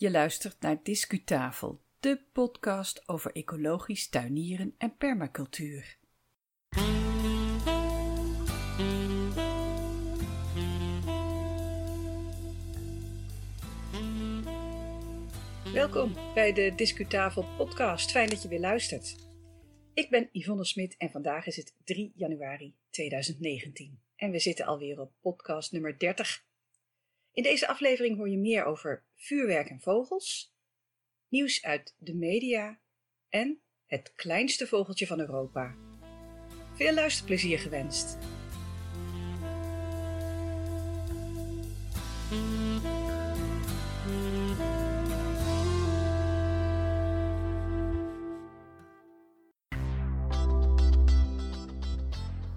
Je luistert naar Discutafel, de podcast over ecologisch tuinieren en permacultuur. Welkom bij de Discutafel podcast. Fijn dat je weer luistert. Ik ben Yvonne Smit en vandaag is het 3 januari 2019. En we zitten alweer op podcast nummer 30. In deze aflevering hoor je meer over vuurwerk en vogels, nieuws uit de media en het kleinste vogeltje van Europa. Veel luisterplezier gewenst.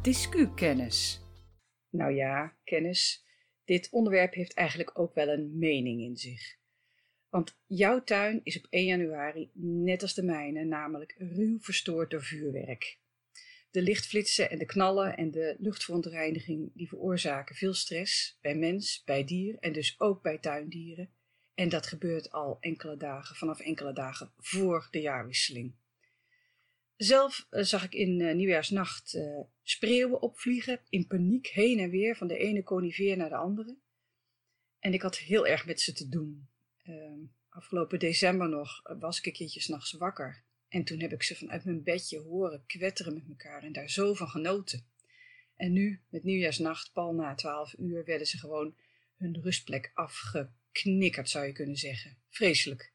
Discu-kennis. Nou ja, kennis. Dit onderwerp heeft eigenlijk ook wel een mening in zich. Want jouw tuin is op 1 januari, net als de mijne, namelijk ruw verstoord door vuurwerk. De lichtflitsen en de knallen en de luchtverontreiniging die veroorzaken veel stress bij mens, bij dier en dus ook bij tuindieren. En dat gebeurt al enkele dagen, vanaf enkele dagen voor de jaarwisseling. Zelf eh, zag ik in uh, nieuwjaarsnacht uh, spreeuwen opvliegen, in paniek heen en weer van de ene conifeer naar de andere. En ik had heel erg met ze te doen. Ehm, afgelopen december nog was ik een keertje s'nachts wakker. En toen heb ik ze vanuit mijn bedje horen kwetteren met elkaar en daar zo van genoten. En nu, met nieuwjaarsnacht, pal na twaalf uur, werden ze gewoon hun rustplek afgeknikkerd, zou je kunnen zeggen. Vreselijk.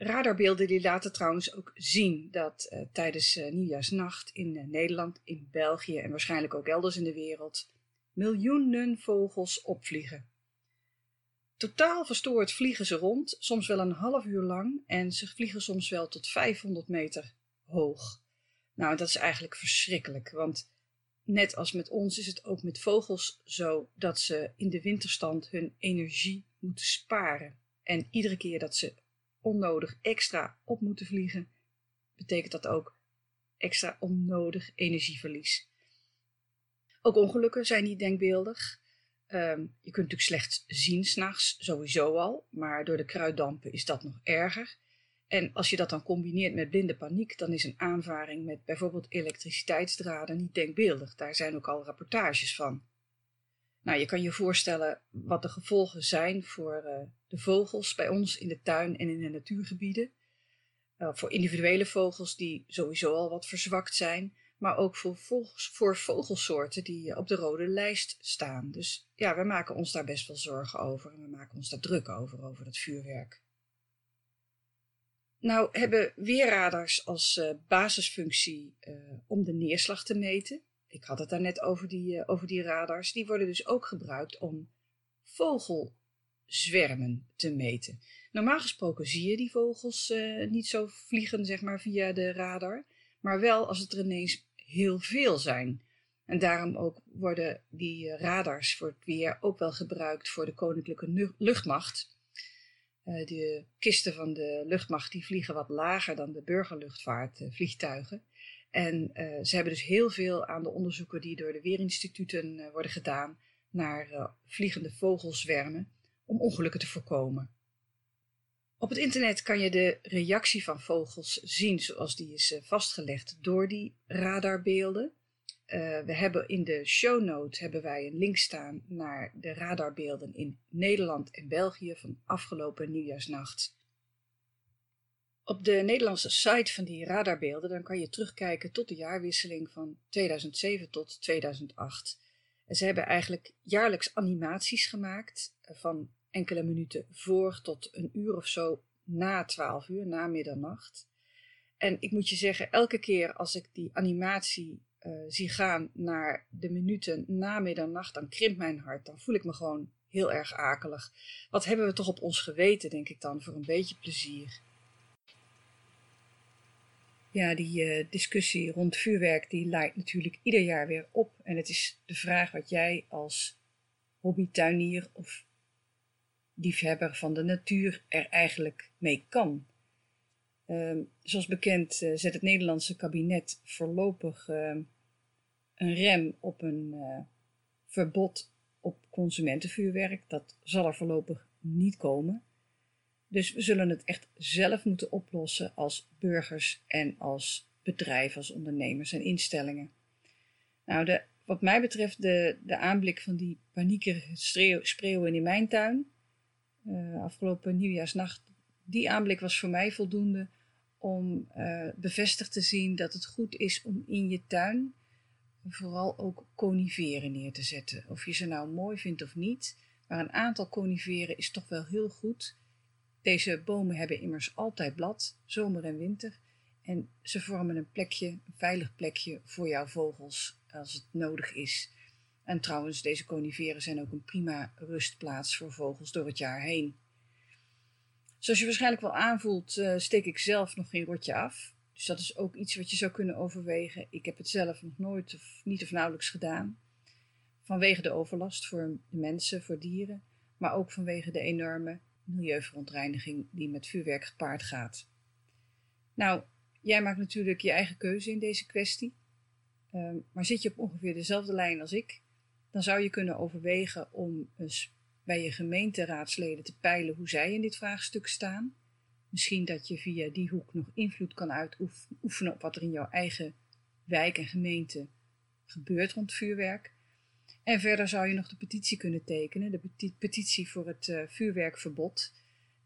Radarbeelden die laten trouwens ook zien dat uh, tijdens uh, nieuwjaarsnacht in uh, Nederland, in België en waarschijnlijk ook elders in de wereld miljoenen vogels opvliegen. Totaal verstoord vliegen ze rond, soms wel een half uur lang en ze vliegen soms wel tot 500 meter hoog. Nou, dat is eigenlijk verschrikkelijk, want net als met ons is het ook met vogels zo dat ze in de winterstand hun energie moeten sparen. En iedere keer dat ze onnodig extra op moeten vliegen, betekent dat ook extra onnodig energieverlies. Ook ongelukken zijn niet denkbeeldig. Um, je kunt natuurlijk slecht zien s'nachts, sowieso al, maar door de kruiddampen is dat nog erger. En als je dat dan combineert met blinde paniek, dan is een aanvaring met bijvoorbeeld elektriciteitsdraden niet denkbeeldig. Daar zijn ook al rapportages van. Nou, je kan je voorstellen wat de gevolgen zijn voor uh, de vogels bij ons in de tuin en in de natuurgebieden. Uh, voor individuele vogels die sowieso al wat verzwakt zijn, maar ook voor, vogels, voor vogelsoorten die op de rode lijst staan. Dus ja, we maken ons daar best wel zorgen over en we maken ons daar druk over, over dat vuurwerk. Nou hebben weerradars als basisfunctie om de neerslag te meten ik had het daarnet over die, uh, over die radars, die worden dus ook gebruikt om vogelzwermen te meten. Normaal gesproken zie je die vogels uh, niet zo vliegen, zeg maar, via de radar, maar wel als het er ineens heel veel zijn. En daarom ook worden die uh, radars voor het weer ook wel gebruikt voor de Koninklijke Luchtmacht. de kisten van de luchtmacht die vliegen wat lager dan de burgerluchtvaartvliegtuigen. En uh, ze hebben dus heel veel aan de onderzoeken die door de weerinstituten uh, worden gedaan naar uh, vliegende vogelzwermen om ongelukken te voorkomen. Op het internet kan je de reactie van vogels zien zoals die is vastgelegd door die radarbeelden. we hebben in de show note hebben wij een link staan naar de radarbeelden in Nederland en België van afgelopen nieuwjaarsnacht. Op de Nederlandse site van die radarbeelden dan kan je terugkijken tot de jaarwisseling van 2007 tot 2008. En ze hebben eigenlijk jaarlijks animaties gemaakt eh, van enkele minuten voor tot een uur of zo na 12 uur, na middernacht. En ik moet je zeggen, elke keer als ik die animatie uh, zie gaan naar de minuten na middernacht, dan krimpt mijn hart. Dan voel ik me gewoon heel erg akelig. Wat hebben we toch op ons geweten, denk ik dan, voor een beetje plezier ja, die uh, discussie rond vuurwerk die lijkt natuurlijk ieder jaar weer op. En het is de vraag wat jij als hobbytuinier of liefhebber van de natuur er eigenlijk mee kan. Uh, zoals bekend uh, zet het Nederlandse kabinet voorlopig ehm, een rem op een eh, verbod op consumentenvuurwerk. Dat zal er voorlopig niet komen. Dus we zullen het echt zelf moeten oplossen als burgers en als bedrijven, als ondernemers en instellingen. Nou, de, wat mij betreft de, de aanblik van die paniekerige spreeuwen in mijn tuin, uh, afgelopen nieuwjaarsnacht, die aanblik was voor mij voldoende om uh, bevestigd te zien dat het goed is om in je tuin vooral ook coniferen neer te zetten. Of je ze nou mooi vindt of niet, maar een aantal coniferen is toch wel heel goed. Deze bomen hebben immers altijd blad, zomer en winter, en ze vormen een plekje, een veilig plekje voor jouw vogels als het nodig is. En trouwens, deze coniferen zijn ook een prima rustplaats voor vogels door het jaar heen. Zoals je waarschijnlijk wel aanvoelt, uh, steek ik zelf nog geen rotje af. Dus dat is ook iets wat je zou kunnen overwegen. Ik heb het zelf nog nooit of niet of nauwelijks gedaan. Vanwege de overlast voor de mensen, voor dieren, maar ook vanwege de enorme milieuverontreiniging die met vuurwerk gepaard gaat. Nou, jij maakt natuurlijk je eigen keuze in deze kwestie. Uh, maar zit je op ongeveer dezelfde lijn als ik, dan zou je kunnen overwegen om eens bij je gemeenteraadsleden te peilen hoe zij in dit vraagstuk staan. Misschien dat je via die hoek nog invloed kan uitoefenen op wat er in jouw eigen wijk en gemeente gebeurt rond vuurwerk. En verder zou je nog de petitie kunnen tekenen, de petitie voor het uh, vuurwerkverbod,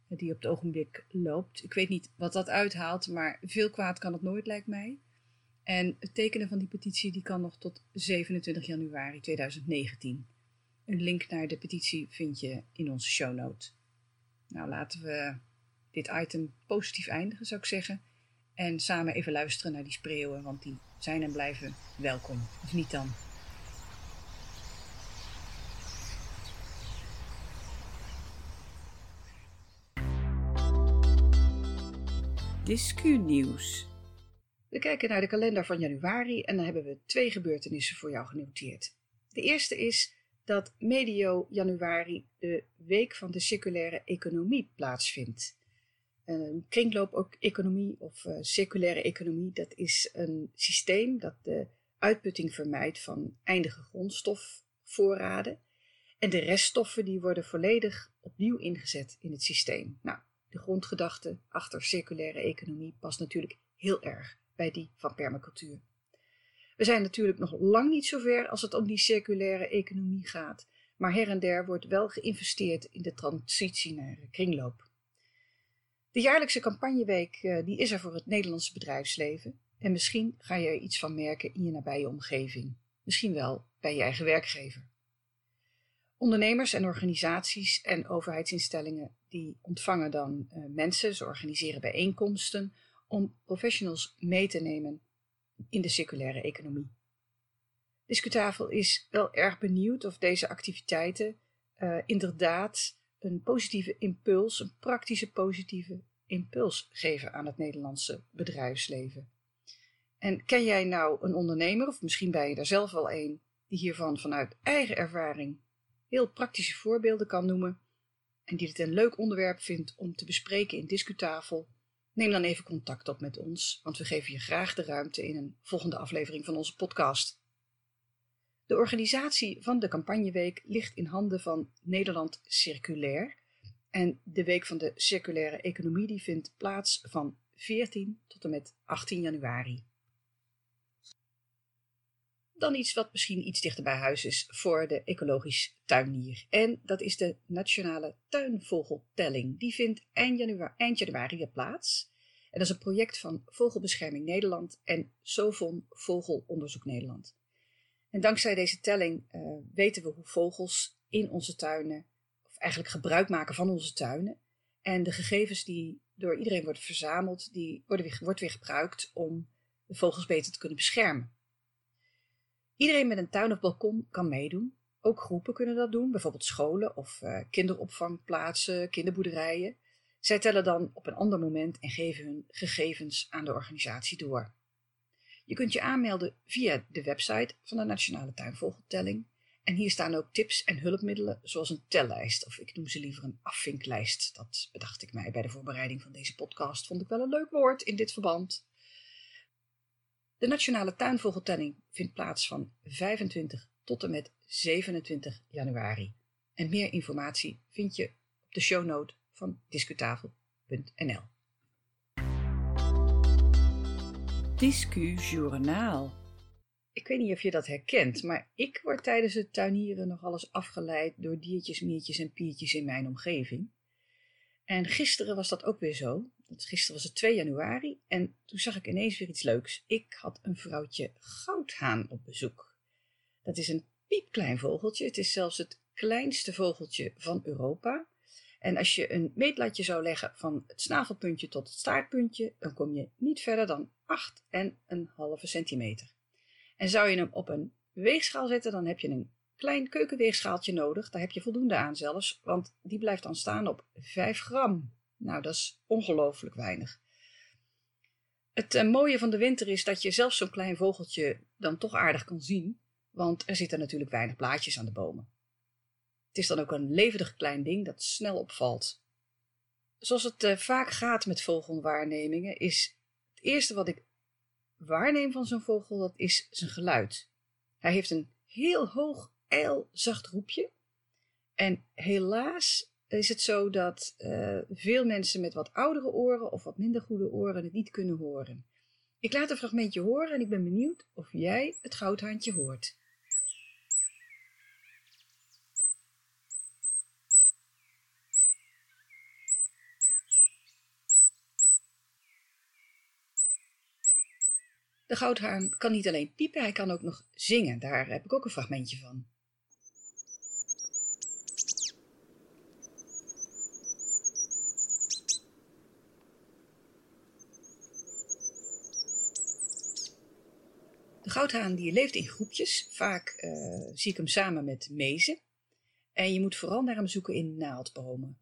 uh, die op het ogenblik loopt. Ik weet niet wat dat uithaalt, maar veel kwaad kan het nooit, lijkt mij. En het tekenen van die petitie die kan nog tot 27 januari 2019. Een link naar de petitie vind je in onze shownote. Nou, laten we dit item positief eindigen, zou ik zeggen. En samen even luisteren naar die spreeuwen, want die zijn en blijven welkom. Of niet dan? Discu-nieuws. We kijken naar de kalender van januari en dan hebben we twee gebeurtenissen voor jou genoteerd. De eerste is dat medio januari de Week van de Circulaire Economie plaatsvindt. Een kringloop-economie of uh, circulaire economie, dat is een systeem dat de uitputting vermijdt van eindige grondstofvoorraden. En de reststoffen die worden volledig opnieuw ingezet in het systeem. Nou, de grondgedachte achter circulaire economie past natuurlijk heel erg bij die van permacultuur. We zijn natuurlijk nog lang niet zover als het om die circulaire economie gaat, maar her en der wordt wel geïnvesteerd in de transitie naar kringloop. De jaarlijkse campagneweek eh, die is er voor het Nederlandse bedrijfsleven en misschien ga je er iets van merken in je nabije omgeving, misschien wel bij je eigen werkgever. Ondernemers en organisaties en overheidsinstellingen die ontvangen dan uh, mensen, ze organiseren bijeenkomsten om professionals mee te nemen in de circulaire economie. Discutafel is wel erg benieuwd of deze activiteiten uh, inderdaad een positieve impuls, een praktische positieve impuls geven aan het Nederlandse bedrijfsleven. En ken jij nou een ondernemer, of misschien ben je er zelf wel een, die hiervan vanuit eigen ervaring heel praktische voorbeelden kan noemen en die het een leuk onderwerp vindt om te bespreken in Discutafel? Neem dan even contact op met ons, want we geven je graag de ruimte in een volgende aflevering van onze podcast. De organisatie van de campagneweek ligt in handen van Nederland Circulair. En de Week van de Circulaire Economie die vindt plaats van 14 tot en met 18 januari. Dan iets wat misschien iets dichter bij huis is voor de ecologisch tuinier. En dat is de Nationale Tuinvogeltelling. Die vindt eind januari, eind januari plaats. En dat is een project van Vogelbescherming Nederland en Sovon Vogelonderzoek Nederland. En dankzij deze telling uh, weten we hoe vogels in onze tuinen, of eigenlijk gebruik maken van onze tuinen. En de gegevens die door iedereen worden verzameld, die worden weer, wordt weer gebruikt om de vogels beter te kunnen beschermen. Iedereen met een tuin of balkon kan meedoen. Ook groepen kunnen dat doen, bijvoorbeeld scholen of uh, kinderopvangplaatsen, kinderboerderijen. Zij tellen dan op een ander moment en geven hun gegevens aan de organisatie door. Je kunt je aanmelden via de website van de Nationale Tuinvogeltelling. En hier staan ook tips en hulpmiddelen, zoals een tellijst, of ik noem ze liever een afvinklijst. Dat bedacht ik mij bij de voorbereiding van deze podcast. Vond ik wel een leuk woord in dit verband. De Nationale Tuinvogeltelling vindt plaats van 25 tot en met 27 januari. En meer informatie vind je op de shownote van discutafel.nl. Discujournaal. Ik weet niet of je dat herkent, maar ik word tijdens het tuinieren nog alles afgeleid door diertjes, miertjes en piertjes in mijn omgeving. En gisteren was dat ook weer zo. Gisteren was het 2 januari en toen zag ik ineens weer iets leuks. Ik had een vrouwtje goudhaan op bezoek. Dat is een piepklein vogeltje. Het is zelfs het kleinste vogeltje van Europa. En als je een meetlatje zou leggen van het snavelpuntje tot het staartpuntje, dan kom je niet verder dan 8 en een halve centimeter. En zou je hem op een weegschaal zetten, dan heb je een klein keukenweegschaaltje nodig. Daar heb je voldoende aan zelfs, want die blijft dan staan op 5 gram. Nou, dat is ongelooflijk weinig. Het uh, mooie van de winter is dat je zelfs zo'n klein vogeltje dan toch aardig kan zien, want er zitten natuurlijk weinig blaadjes aan de bomen. Het is dan ook een levendig klein ding dat snel opvalt. Zoals het uh, vaak gaat met vogelwaarnemingen, is het eerste wat ik waarneem van zo'n vogel, dat is zijn geluid. Hij heeft een heel hoog, zacht roepje. En helaas is het zo dat uh, veel mensen met wat oudere oren of wat minder goede oren het niet kunnen horen. Ik laat een fragmentje horen en ik ben benieuwd of jij het goudhaantje hoort. De goudhaan kan niet alleen piepen, hij kan ook nog zingen. Daar heb ik ook een fragmentje van. De goudhaan die leeft in groepjes. Vaak uh, zie ik hem samen met mezen. En je moet vooral naar hem zoeken in naaldbomen.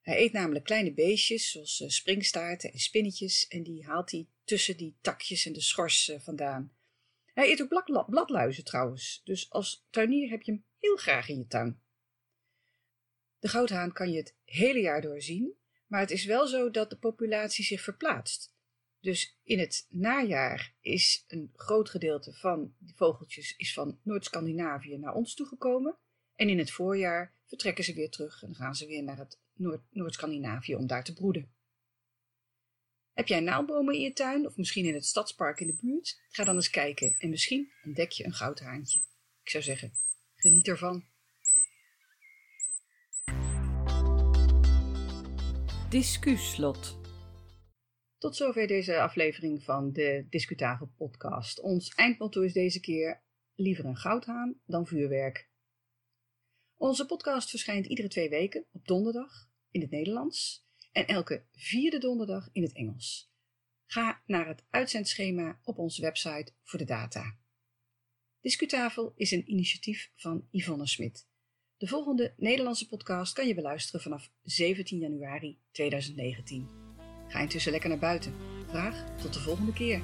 Hij eet namelijk kleine beestjes zoals uh, springstaarten en spinnetjes en die haalt hij tussen die takjes en de schors uh, vandaan. Hij eet ook bladluizen trouwens, dus als tuinier heb je hem heel graag in je tuin. De goudhaan kan je het hele jaar door zien, maar het is wel zo dat de populatie zich verplaatst. Dus in het najaar is een groot gedeelte van die vogeltjes is van Noord-Scandinavië naar ons toegekomen. En in het voorjaar vertrekken ze weer terug en gaan ze weer naar het Noord-Scandinavië om daar te broeden. Heb jij naaldbomen in je tuin of misschien in het stadspark in de buurt? Ga dan eens kijken en misschien ontdek je een goudhaantje. Ik zou zeggen, geniet ervan. Discuslot. Tot zover deze aflevering van de Discutafel podcast. Ons eindmotto is deze keer liever een goudhaan dan vuurwerk. Onze podcast verschijnt iedere twee weken op donderdag in het Nederlands en elke vierde donderdag in het Engels. Ga naar het uitzendschema op onze website voor de data. Discutafel is een initiatief van Yvonne Smit. De volgende Nederlandse podcast kan je beluisteren vanaf 17 januari 2019. Ga intussen lekker naar buiten. Graag tot de volgende keer.